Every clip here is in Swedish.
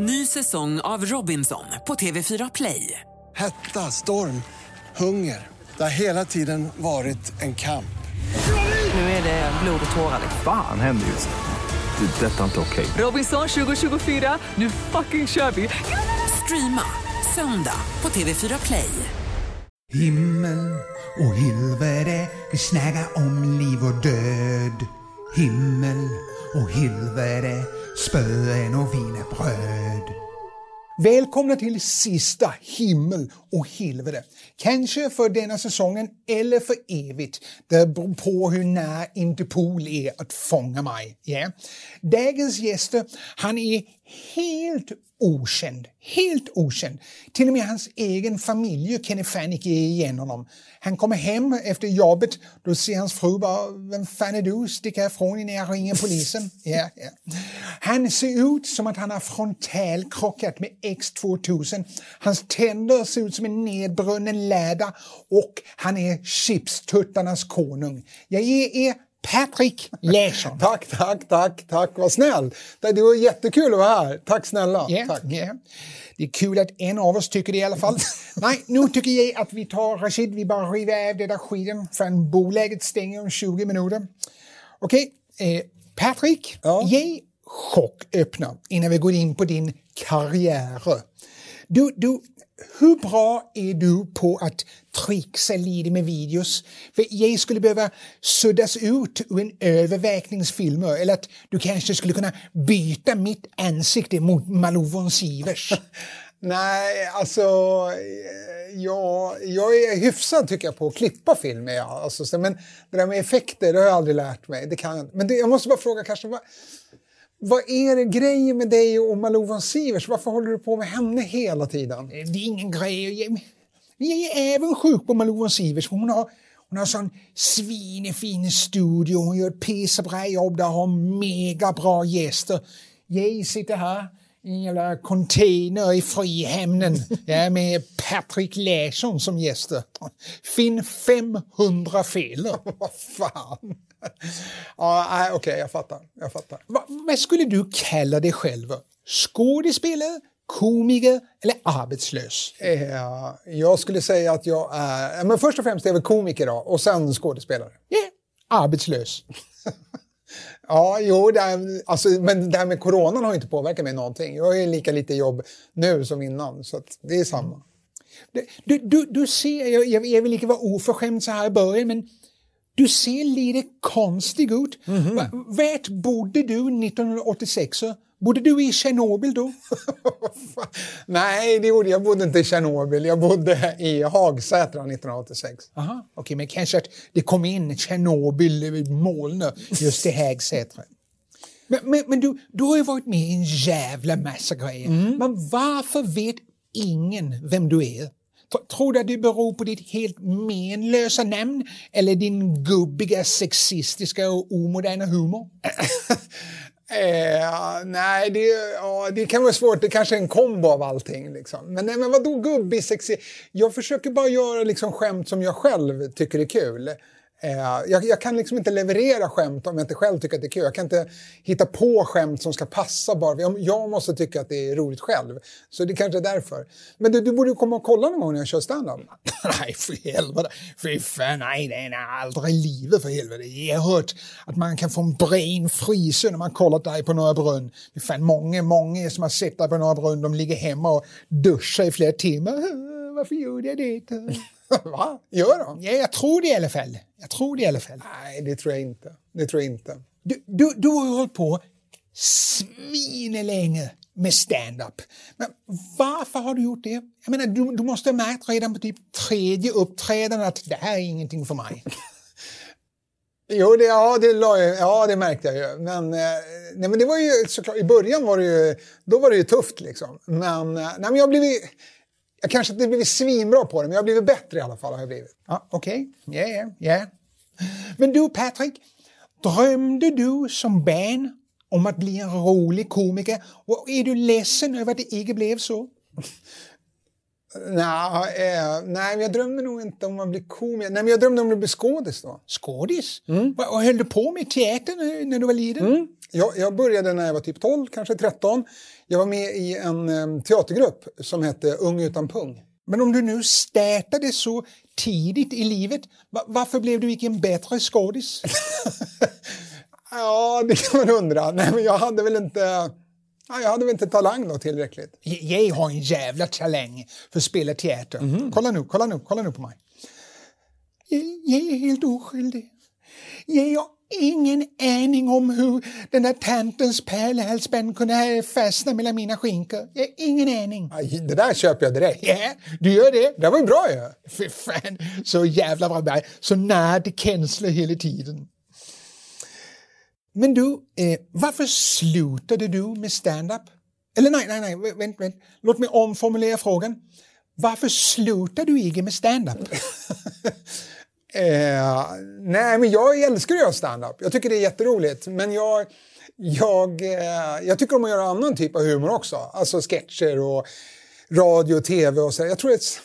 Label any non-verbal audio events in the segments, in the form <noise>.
Ny säsong av Robinson på TV4 Play. Hetta, storm, hunger. Det har hela tiden varit en kamp. Nu är det blod och tårar. Fan händer just nu. Det. är Detta är inte okej. Robinson 2024, nu fucking kör vi! Streama söndag på TV4 Play. Himmel och helvete, vi snackar om liv och död. Himmel och helvete, spöen och wienerbröd. Välkomna till sista himmel och helvete. Kanske för denna säsongen eller för evigt. Det beror på hur nära Interpol är att fånga mig. Yeah. Dagens gäster, han är helt okänd. Helt okänd. Till och med hans egen familj känner fan inte igen honom. Han kommer hem efter jobbet, då ser hans fru bara “Vem fan är du? Stick härifrån innan jag ringer polisen”. Yeah, yeah. Han ser ut som att han har frontalkrockat med X2000. Hans tänder ser ut som en nedbrunnen läder och han är chipstuttarnas konung. Jag ger er Patrick Larsson. <laughs> Tack, tack, tack, tack, vad snäll. Det var jättekul att vara här. Tack snälla. Yeah, tack. yeah. Det är kul att en av oss tycker det i alla fall. <laughs> Nej, nu tycker jag att vi tar Rashid, vi bara river av det där skiten för bolaget stänger om 20 minuter. Okej, eh, Patrick, Ja. ge chocköppna innan vi går in på din karriär. Du, du, hur bra är du på att trixa lite med videos? För jag skulle behöva suddas ut ur en övervägningsfilm eller att du kanske skulle kunna byta mitt ansikte mot Malou von Sivers. <laughs> Nej, alltså, eh, ja, jag är hyfsad tycker jag på att klippa film. Ja. Alltså, men det där med effekter, det har jag aldrig lärt mig. Det kan jag inte. Men det, jag måste bara fråga kanske, vad, vad är det grejen med dig och Malou von Sivers? Varför håller du på med henne hela tiden? Det är ingen grej. Jag, är även sjuk på Malou von Sivers. Hon har, hon har sån svinefin studio. Hon gör ett pissebra jobb där. Har mega bra gäster. Jag sitter här i en jävla container i Frihamnen med Patrick Larsson som gäster. Finn 500 fel. <laughs> Vad fan? <laughs> ja, Okej, jag fattar. Jag fattar. Va, vad skulle du kalla dig själv? Skådespelare, komiker eller arbetslös? Eh, jag skulle säga att jag är... Men först och främst är jag väl komiker då, och sen skådespelare. Ja, arbetslös. <laughs> Ja, jo, det är, alltså, men det här med coronan har inte påverkat mig någonting. Jag har ju lika lite jobb nu som innan, så det är samma. Du, du, du ser, jag jag vill inte vara oförskämd så här i början, men du ser lite konstig ut. Va, vart bodde du 1986? Bodde du i Tjernobyl då? <laughs> Nej, det gjorde jag. Bodde inte i Tjernobyl. Jag bodde i Hagsätra 1986. Aha, okej, men kanske att det kom in Tjernobyl-moln just i Hägsätra. Men, men, men du, du har ju varit med i en jävla massa grejer. Men varför vet ingen vem du är? Tror du att det beror på ditt helt menlösa namn eller din gubbiga, sexistiska och omoderna humor? <laughs> Eh, nej, det, ja, det kan vara svårt. Det kanske är en kombo av allting. Liksom. Men, nej, men vadå gubbig. Jag försöker bara göra liksom, skämt som jag själv tycker är kul. Eh, jag, jag kan liksom inte leverera skämt om jag inte själv tycker att det är kul. Jag kan inte hitta på skämt som ska passa bara. Jag, jag måste tycka att det är roligt själv. Så det kanske är därför. Men du, du borde ju komma och kolla någon gång när jag kör standup. <laughs> nej, för helvete. Fy fan, nej, nej, nej, aldrig i livet för helvete. Jag har hört att man kan få en brain freeze när man kollat dig på Norra Brunn. Det är fan många, många som har sett dig på Norra Brunn, de ligger hemma och duschar i flera timmar. <laughs> Varför gjorde jag det? <laughs> Va? Gör de? Ja, jag tror det i alla fall. Jag tror det i alla fall. Nej, det tror jag inte. Det tror jag inte. Du, du, du har ju hållit på svinelänge med stand-up. Men varför har du gjort det? Jag menar, du, du måste ha märkt redan på typ tredje uppträdandet att det här är ingenting för mig. <laughs> Jo, det, ja, det, la ja, det märkte jag ju. Men, eh, nej, men det var ju såklart, i början var det ju, då var det ju tufft liksom. Men, eh, nej, men jag blivit, jag kanske inte blivit svinbra på det, men jag har blivit bättre i alla fall. Har jag blivit. Ja, Okej, ja, ja, ja. Men du Patrick, drömde du som barn om att bli en rolig komiker och är du ledsen över att det inte blev så? Nej, eh, nej, jag drömde nog inte om att bli komiker. Nej, men jag drömde om att bli skådis då. Skådis? Va- Och höll du på med teater när du var liten? Mm. Jag, jag började när jag var typ 12, kanske 13. Jag var med i en teatergrupp som hette Ung utan pung. Men om du nu startade så tidigt i livet, va- varför blev du inte en bättre skådis? <laughs> Ja, det kan man undra. Nej, men jag hade väl inte, ja, jag hade väl inte talang då tillräckligt. Jag har en jävla talang för att spela teater. Kolla nu, kolla nu, kolla nu på mig. Jag, är helt oskyldig. Jag ingen aning om hur den där tantens pärlhalsband kunde fastna mellan mina skinkor. Jag har ingen aning. Aj, det där köper jag direkt. Ja, du gör det? Det var ju bra ju. Fy fan, så jävla bra. Mig. Så nära till känslor hela tiden. Men du, eh, varför slutade du med stand-up? Eller nej, nej, nej, vä- vänt, vänt. Låt mig omformulera frågan. Varför slutade du inte med stand-up? <laughs> Eh, nej, men jag älskar att göra stand-up. Jag tycker det är jätteroligt. Men jag, jag, eh, jag tycker om att göra annan typ av humor också. Alltså sketcher och radio och tv och så. Jag tror att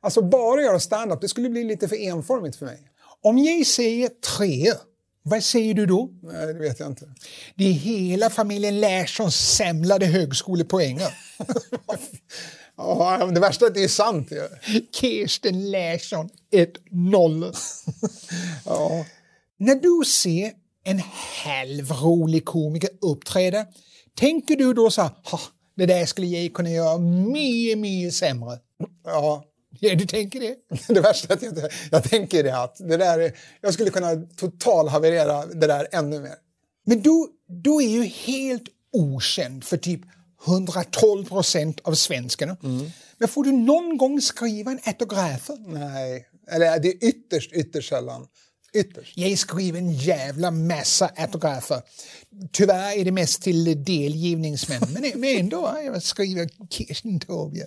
alltså bara göra stand-up, det skulle bli lite för enformigt för mig. Om jag säger tre, vad säger du då? Nej, det vet jag inte. Det är hela familjen Larssons samlade högskolepoänger. <laughs> Ja, det värsta är att det är sant ju. Kirsten Larsson 1-0. <laughs> Ja. När du ser en halvrolig komiker uppträda, tänker du då så här, "Ha, det där skulle jag kunna göra mycket, mycket sämre? ja, <laughs> Ja, du tänker det? det värsta är att jag, jag tänker det att det där är, jag skulle kunna totalhaverera det där ännu mer. Men du, du är ju helt okänd för typ 112 procent av svenskarna. Men får du någon gång skriva en autograf? Nej, eller det är ytterst, ytterst sällan. Ytterst. Jag skriver en jävla massa autografer. Tyvärr är det mest till delgivningsmän, men, ändå. Jag skriver Kirsten Tobje.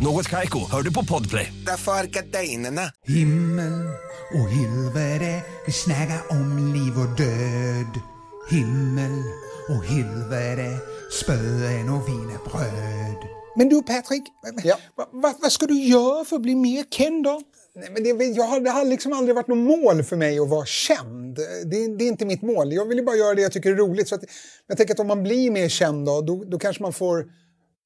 Något Kaiko, hör du på Podplay. Därför är gardinerna. Himmel och helvete, vi snackar om liv och död. Himmel och helvete, spöen och wienerbröd. Men du Patrik, Ja. vad, vad, vad ska du göra för att bli mer känd då? Nej, men det, jag har, det har liksom aldrig varit något mål för mig att vara känd. Det, det är inte mitt mål. Jag vill ju bara göra det jag tycker är roligt. Så att, jag tänker att om man blir mer känd då, då, då kanske man får,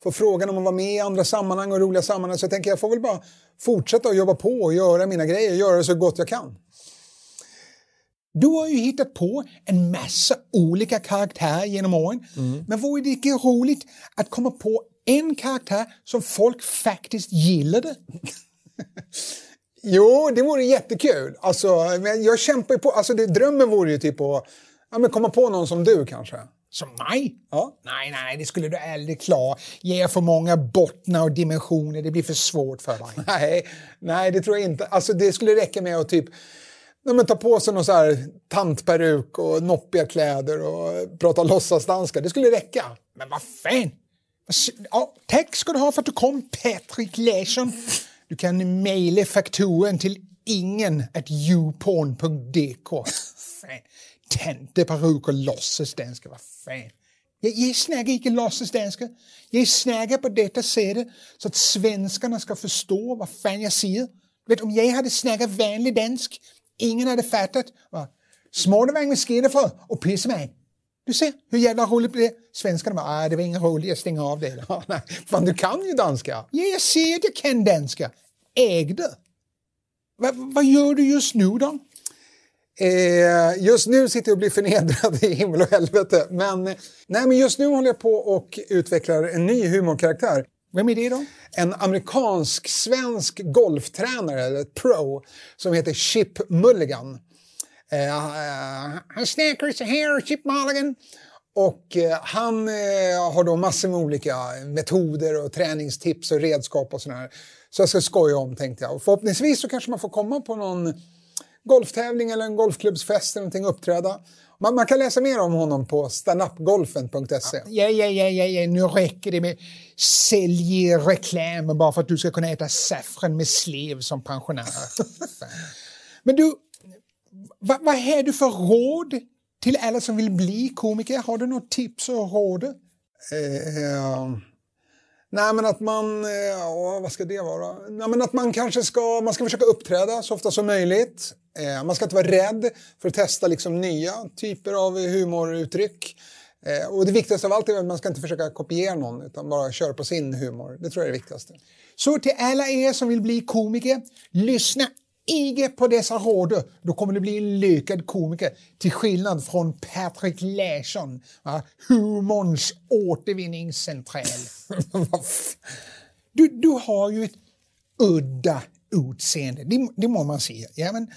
får frågan om att vara med i andra sammanhang och roliga sammanhang. Så jag tänker jag får väl bara fortsätta att jobba på och göra mina grejer, göra det så gott jag kan. Du har ju hittat på en massa olika karaktärer genom åren. Men vore det inte roligt att komma på en karaktär som folk faktiskt gillade? <laughs> Jo, det vore jättekul. Alltså, jag kämpar på. Alltså, det, drömmen vore ju typ att ja, komma på någon som du kanske. Som mig? Ja. Nej, nej, det skulle du aldrig klara. Ge för många bottnar och dimensioner, det blir för svårt för dig. <laughs> Nej, nej, det tror jag inte. Alltså, det skulle räcka med att typ ja, men ta på sig någon så här tantperuk och noppiga kläder och prata låtsasdanska. Det skulle räcka. Men vad fan! Ja, tack ska du ha för att du kom, Patrik Larsson. Du kan mejla fakturen till ingen at youporn.dk. <laughs> Tanteperuker låtsas och vad fan. Jag, jag snackar inte låtsasdanska. Jag snackar på detta sättet så att svenskarna ska förstå vad fan jag säger. Vet, om jag hade snackat vanlig dansk, ingen hade fattat. Va? Smånevang med skidefrö och pissemang. Du ser hur jävla roligt blir blev. Svenskarna bara, ah, det var ingen roligt, jag stänger av det. <laughs> Nej. Fan, du kan ju danska. Ja, jag ser att jag kan danska. Ägde. Va, vad gör du just nu då? Eh, just nu sitter jag och blir förnedrad i himmel och helvete. Men, nej, men just nu håller jag på och utvecklar en ny humorkaraktär. Vem är det då? En amerikansk-svensk golftränare, eller pro, som heter Chip Mulligan. Eh, eh, han snackar så här, Chip Mulligan. Och eh, han eh, har då massor med olika metoder och träningstips och redskap och sådär. Så jag ska skoja om tänkte jag. Och förhoppningsvis så kanske man får komma på någon golftävling eller en golfklubbsfest eller någonting uppträda. Man, man, kan läsa mer om honom på standupgolfen.se. Ja, ja, ja, ja, ja, nu räcker det med säljreklam bara för att du ska kunna äta saffran med slev som pensionär. <laughs> Men du, vad, vad har du för råd till alla som vill bli komiker? Har du något tips och råd? Eh, nej, men att man... Eh, vad ska det vara? Nej, men att man kanske ska, man ska försöka uppträda så ofta som möjligt. Eh, man ska inte vara rädd för att testa liksom nya typer av humoruttryck. Eh, och det viktigaste av allt är att man ska inte försöka kopiera någon utan bara köra på sin humor. Det tror jag är det viktigaste. Så till alla er som vill bli komiker, lyssna inte på dessa råd. Då kommer du bli en lyckad komiker. Till skillnad från Patrik Larsson, humorns återvinningscentral. <laughs> du, du har ju ett udda utseende, det, det må man säga. Ja, men,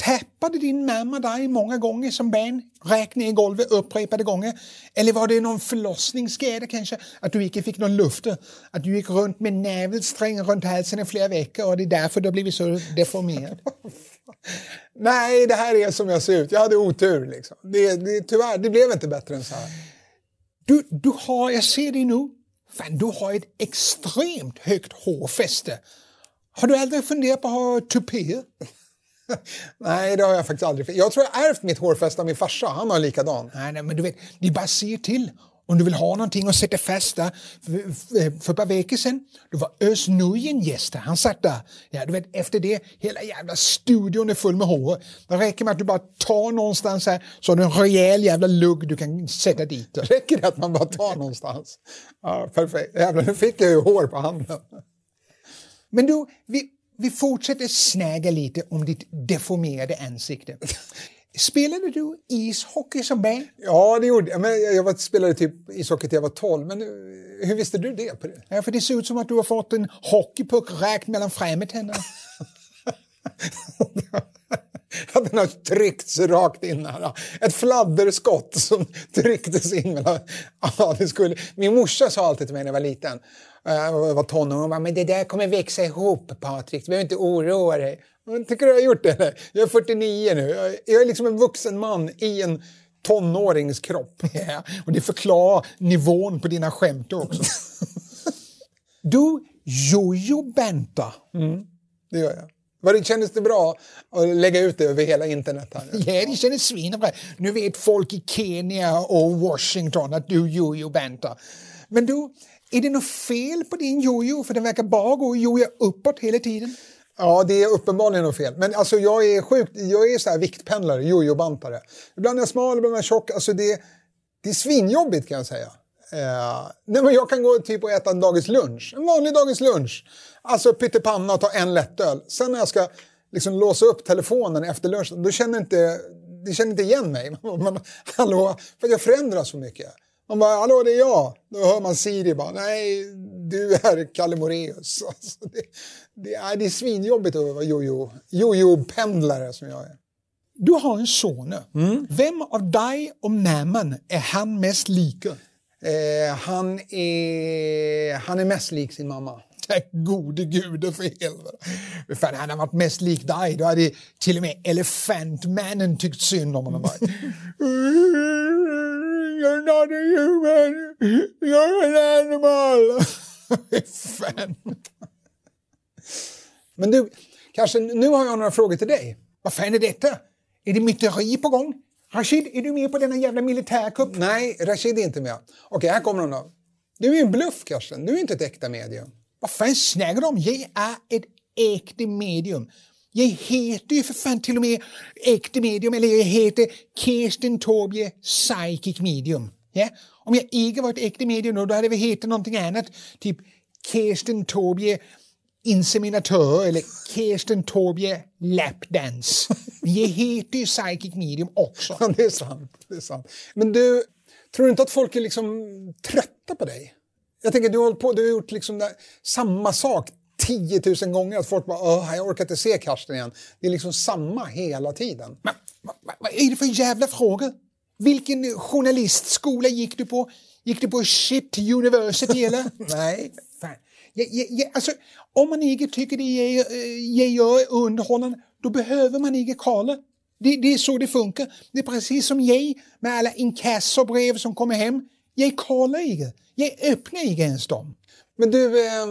Tappade din mamma dig många gånger som barn? Räkna i golvet upprepade gånger? Eller var det någon förlossningsskada kanske? Att du inte fick någon luft? Att du gick runt med nävelsträng runt halsen i flera veckor och det är därför du har blivit så deformerad? <laughs> Nej, det här är som jag ser ut. Jag hade otur. Liksom. Det, det, tyvärr, det blev inte bättre än så här. Du, du har, jag ser dig nu, fan, du har ett extremt högt hårfäste. Har du aldrig funderat på att ha tupéer? <laughs> nej, det har jag faktiskt aldrig. Jag tror jag ärvt mitt hårfäste av min farsa. Han har likadan. Nej, nej, men du vet, det bara se till. Om du vill ha någonting att sätta fast där. För, för ett par veckor sedan, då var Özz Nujen gäst Han satt där. Ja, du vet, efter det, hela jävla studion är full med hår. Det räcker med att du bara tar någonstans här, så har du en rejäl jävla lugg du kan sätta dit. Räcker det att man bara tar någonstans? Ja, perfekt. Jävlar, nu fick jag ju hår på handen. Men du, vi, vi fortsätter snäga lite om ditt deformerade ansikte. Spelade du ishockey som barn? Ja, det gjorde jag. Men jag var, spelade typ ishockey till jag var 12. Men hur visste du det? På det? Ja, för det ser ut som att du har fått en hockeypuck rakt mellan framtänderna. att <laughs> den har tryckts rakt in här. Ett fladderskott som trycktes in mellan... Ja, det skulle... Min morsa sa alltid till mig när jag var liten, eh, jag var tonåring, hon bara, men det där kommer växa ihop Patrik, du behöver inte oroa dig. Men, tycker du jag har gjort det? Eller? Jag är 49 nu, jag är liksom en vuxen man i en tonårings kropp. <laughs> Ja, och det förklarar nivån på dina skämt också. <laughs> du jojo-bantar. Mm, det gör jag. Var det, kändes det bra att lägga ut det över hela internet? Här? <laughs> Ja, det kändes svinbra. Nu vet folk i Kenya och Washington att du jojo-bantar. Men du, är det något fel på din jojo? För den verkar bara gå och joja uppåt hela tiden. Ja, det är uppenbarligen något fel. Men alltså jag är sjukt, jag är så här viktpendlare, jojo-bantare. Ibland är jag smal, ibland är jag tjock. Alltså det, det är svinjobbigt kan jag säga. Eh, nej, men jag kan gå typ och äta en dagens lunch, en vanlig dagens lunch. Alltså pyttipanna och ta en lättöl. Sen när jag ska liksom låsa upp telefonen efter lunchen, då känner inte, det känner inte igen mig. <laughs> Man, hallå, för jag förändras så mycket. Man bara, hallå det är jag. Då hör man Siri bara, nej du är Kalle Moreus. <laughs> Alltså, det, det, är, det är svinjobbigt att vara jojo-pendlare jojo som jag är. Du har en son. Mm. Vem av dig och mamman är han mest lika? Eh, han, är, han är mest lik sin mamma. <laughs> Tack gode gud för helvete. Fan, han har varit mest lik dig. Då hade till och med Elefantmannen tyckt synd om honom. <laughs> You're not a human, you're an animal. <laughs> Fan. Men du, kanske, nu har jag några frågor till dig. Vad fan är detta? Är det myteri på gång? Rashid, är du med på denna jävla militärkupp? Nej, Rashid är inte med. Okej, här kommer hon då. Du är en bluff, Karsten. Du är inte ett äkta medium. Vad fan snackar du om? Jag är ett äkta medium. Jag heter ju för fan till och med äkta medium, eller jag heter Kirsten Tobie Psychic Medium. Ja? Om jag inte var ett äkta medium då, då hade vi hetat någonting annat, typ Kirsten Tobie inseminatör eller Kirsten Tobie lapdance. Jag heter ju psychic medium också. Ja, det är sant. Det är sant. Men du, tror du inte att folk är liksom trötta på dig? Jag tänker, du har, på, du har gjort liksom där, samma sak 10 000 gånger, att folk bara Åh, jag orkar inte se Karsten igen. Det är liksom samma hela tiden. Men, vad, vad, är det för jävla fråga? Vilken journalistskola gick du på? Gick du på Shit University eller? <laughs> Nej. Fan. Jag, jag, jag, alltså, om man inte tycker det är, eh, underhållande, då behöver man inte kolla. Det, det är så det funkar. Det är precis som jag med alla inkassobrev som kommer hem. Jag kollar inte. Jag öppnar inte ens dem. Men du, eh,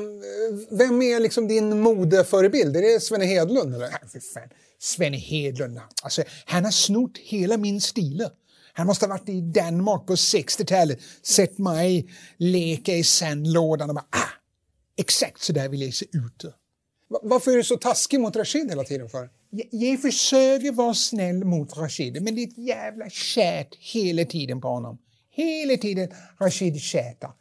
vem är liksom din modeförebild? Är det Svenne Hedlund? Eller? För fan. Svenne Hedlund, alltså, han har snott hela min stil. Han måste ha varit i Danmark på 60-talet, sett mig leka i sandlådan och bara ah, exakt så där vill jag se ut. Va- Varför är du så taskig mot Rashid hela tiden för? Jag, jag försöker vara snäll mot Rashid, men det är ett jävla tjät hela tiden på honom. Hela tiden Rashid tjatar.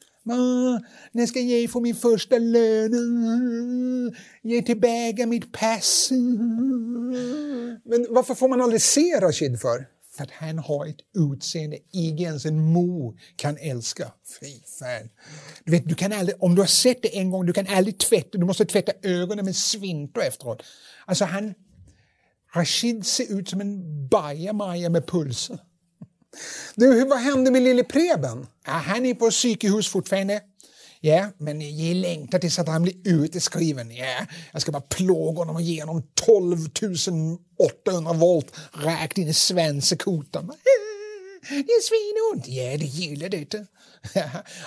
När ska jag få min första lön? Ge tillbaka mitt pass. Men varför får man aldrig se Rashid för? För att han har ett utseende inte ens en mor kan älska. Fy fan. Du vet, du kan aldrig, om du har sett det en gång, du kan aldrig tvätta, du måste tvätta ögonen med svintor efteråt. Alltså han, Rashid ser ut som en bajamaja med pulser. Du, vad hände med lille Preben? Ja, han är på psykhus fortfarande. Ja, men jag längtar tills att han blir utskriven. Ja, jag ska bara plåga honom och ge honom 12 800 volt rakt in i svensekotan. Det är svinont. Ja, det gillar det.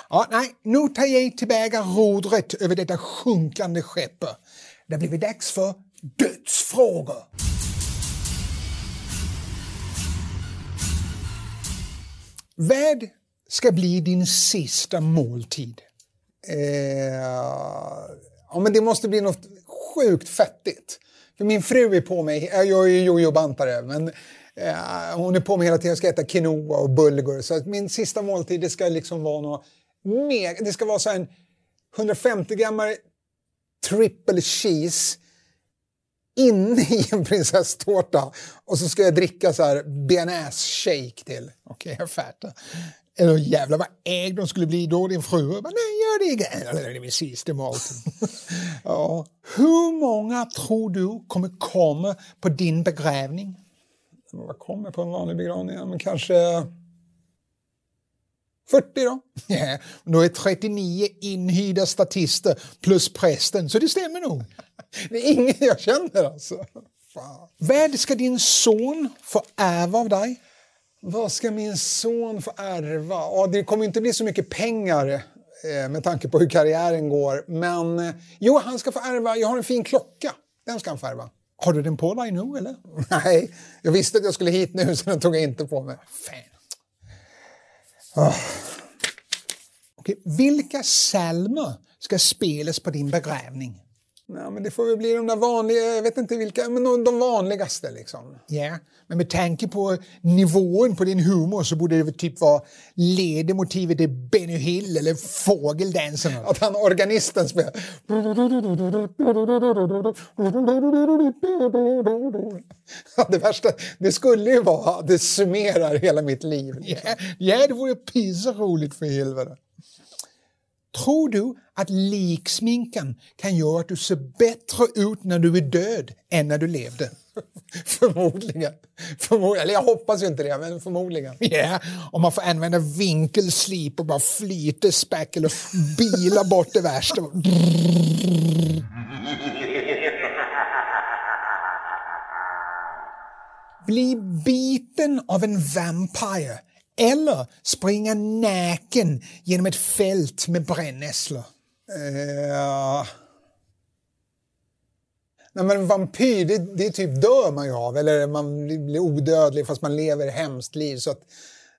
Ja, nej, nu tar jag tillbaka rodret över detta sjunkande skepp. Det har blivit dags för dödsfrågor. Vad ska bli din sista måltid? Eh, ja, men det måste bli något sjukt fettigt. För min fru är på mig, jag är ju bantare men eh, hon är på mig hela tiden. Jag ska äta quinoa och bulgur. Så att min sista måltid det ska liksom vara något mega, Det ska vara så en 150 grammar triple cheese inne i en prinsesstårta och så ska jag dricka så här bearnaise-shake till. Okej, jag fattar. Eller jävlar vad ägd de skulle bli då, din fru. Jag Bara, Nej, gör det inte. Det är min sista måltid. ja. Hur många tror du kommer komma på din begravning? Vad kommer på en vanlig begravning? Men kanske 40 då? <laughs> Ja, och då är 39 inhyrda statister plus prästen, så det stämmer nog. <laughs> Det är ingen jag känner alltså. Fan. Vad ska din son få ärva av dig? Vad ska min son få ärva? Ja, det kommer inte bli så mycket pengar eh, med tanke på hur karriären går. Men eh, jo, han ska få ärva. Jag har en fin klocka. Den ska han få ärva. Har du den på dig nu eller? <laughs> Nej, jag visste att jag skulle hit nu så den tog jag inte på mig. Fan. Ah. Okay. vilka psalmer ska spelas på din begravning? Nej, men det får väl bli de där vanliga, jag vet inte vilka, men de, vanligaste liksom. Ja, men med tanke på nivån på din humor så borde det typ vara ledemotivet till Benny Hill eller Fågeldansen. Att han organisten spelar. Ja, det värsta, det skulle ju vara att det summerar hela mitt liv. Ja, ja, det vore roligt för helvete. Tror du att liksminkan kan göra att du ser bättre ut när du är död än när du levde? <laughs> Förmodligen. Förmodligen. Eller jag hoppas ju inte det, men förmodligen. Ja, om man får använda vinkelslip och bara flyta spackel och bila bort det värsta. Bli biten av en vampire eller springa naken genom ett fält med brännässlor. Eh... Nej, men vampyr, det, det typ dör man ju av. Eller man blir odödlig fast man lever ett hemskt liv. Så att,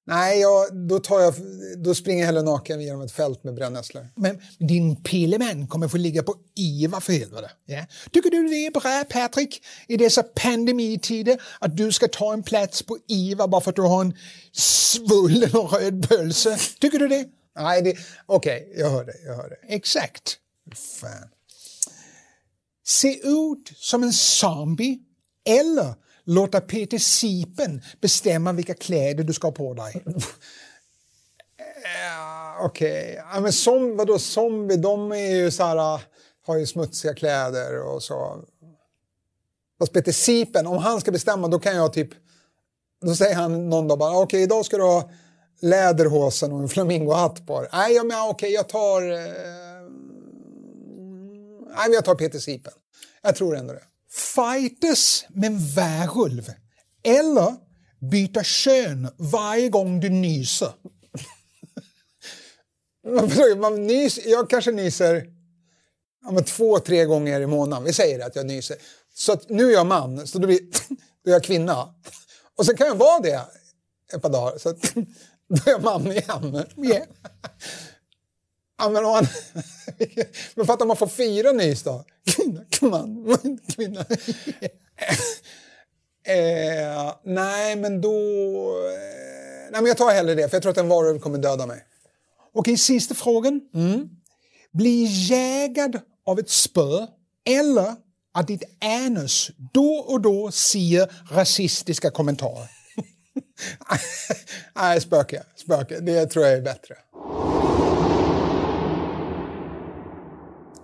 nej, jag, då, tar jag, då springer jag hellre naken genom ett fält med brännässlor. Men din pilleman kommer få ligga på IVA för helvete. Ja. Tycker du det är bra, Patrick, i dessa pandemitider att du ska ta en plats på IVA bara för att du har en svullen och röd pölse? Tycker du det? Nej, det, okej, jag hör det. Jag hör det. Exakt. Fan. Se ut som en zombie eller låta Peter Sipen bestämma vilka kläder du ska ha på dig. Ja, Okej, ja, men som, vadå zombie, de är ju så här, ah, har ju smutsiga kläder och så. Fast Peter Sipen, om han ska bestämma då kan jag typ, då säger han någon dag bara, okej idag ska du ha läderhosen och en flamingohatt på dig. Nej, ja, men okej, jag tar, eh, mm, nej, men jag tar Peter Sipen. Jag tror ändå det. Fightas med en varulv. Eller byta kön varje gång du nyser. <laughs> Man, man nys, jag kanske nyser ja, men två, tre gånger i månaden. Vi säger att jag nyser. Så att nu är jag man, så då, blir, <laughs> då är jag kvinna. Och sen kan jag vara det ett par dagar, så att, <laughs> då är jag man igen. Yeah. Ja, men, man, men fattar man får fyra nys då? Kvinna, man, <laughs> kvinna. eh, nej, men då... Eh, nej, men jag tar hellre det, för jag tror att en varulv kommer döda mig. Okej, sista frågan. Bli jägad av ett spö eller att ditt anus då och då säger rasistiska kommentarer. <laughs> Nej, spöke. spöke. Det tror jag är bättre.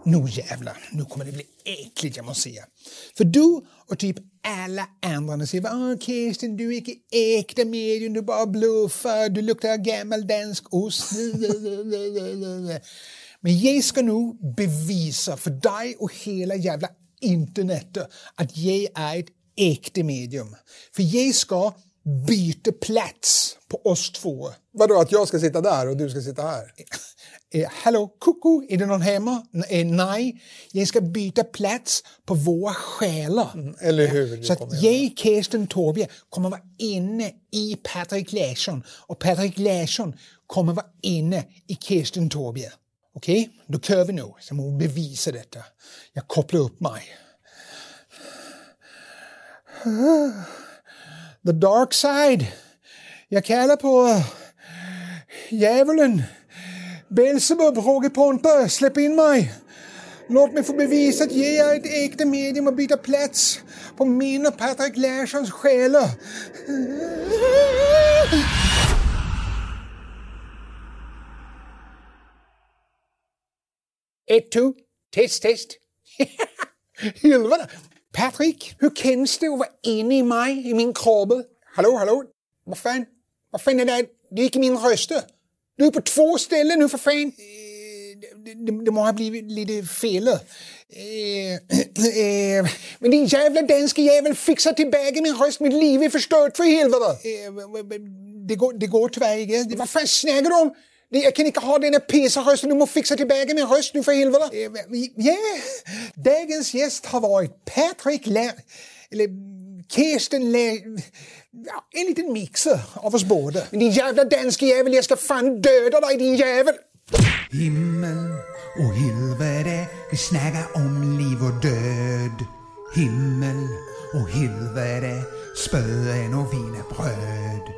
Nu jävlar, nu kommer det bli äckligt jag måste säga. För du och typ alla andra säger ah, oh, Kirsten, du är inte äkta medium, du bara bluffar, du luktar gammaldansk ost. <laughs> Men jag ska nu bevisa för dig och hela jävla internet att jag är ett äkta medium. För jag ska byta plats på oss två. Vadå, att jag ska sitta där och du ska sitta här? Eh, hallå, koko, är det någon hemma? Eh, nej, jag ska byta plats på våra själar. Eller hur? Så att jag, Kirsten Torbje, kommer vara inne i Patrik Larsson och Patrik Larsson kommer vara inne i Kirsten Torbje. Okej, då kör vi nu. Så må vi bevisa detta. Jag kopplar upp mig. The dark side. Jag kallar på eh, djävulen. Belsebub, Roger Pontare, släpp in mig. Låt mig få bevisa att jag är ett äkta medium och byta plats på min och Patrik Larssons själar. Ett, två, test, test. <laughs> Helvete! Patrik, hur känns det att vara inne i mig, i min kropp? Hallå, hallå? Vad fan? Vad fan är det? Det är inte min röst. Du är på två ställen nu för fan. Eh, Det, det, det må ha blivit lite fel. Eh, eh, Men din jävla danske jävel fixar tillbaka min röst. Mitt liv är förstört för helvete. eh, det, går, det går tyvärr inte. Vad fan snackar du om? Jag kan inte ha den här pesa-rösten. Du måste fixa tillbaka min röst nu för helvete. Ja, dagens gäst har varit Patrik Lär... Eller Kirsten Lär... Ja, en liten mixer av oss båda. Men din jävla danske jävel, jag ska fan döda dig din jävel. Himmel och helvete, vi snackar om liv och död. Himmel och helvete, spöen och wienerbröd.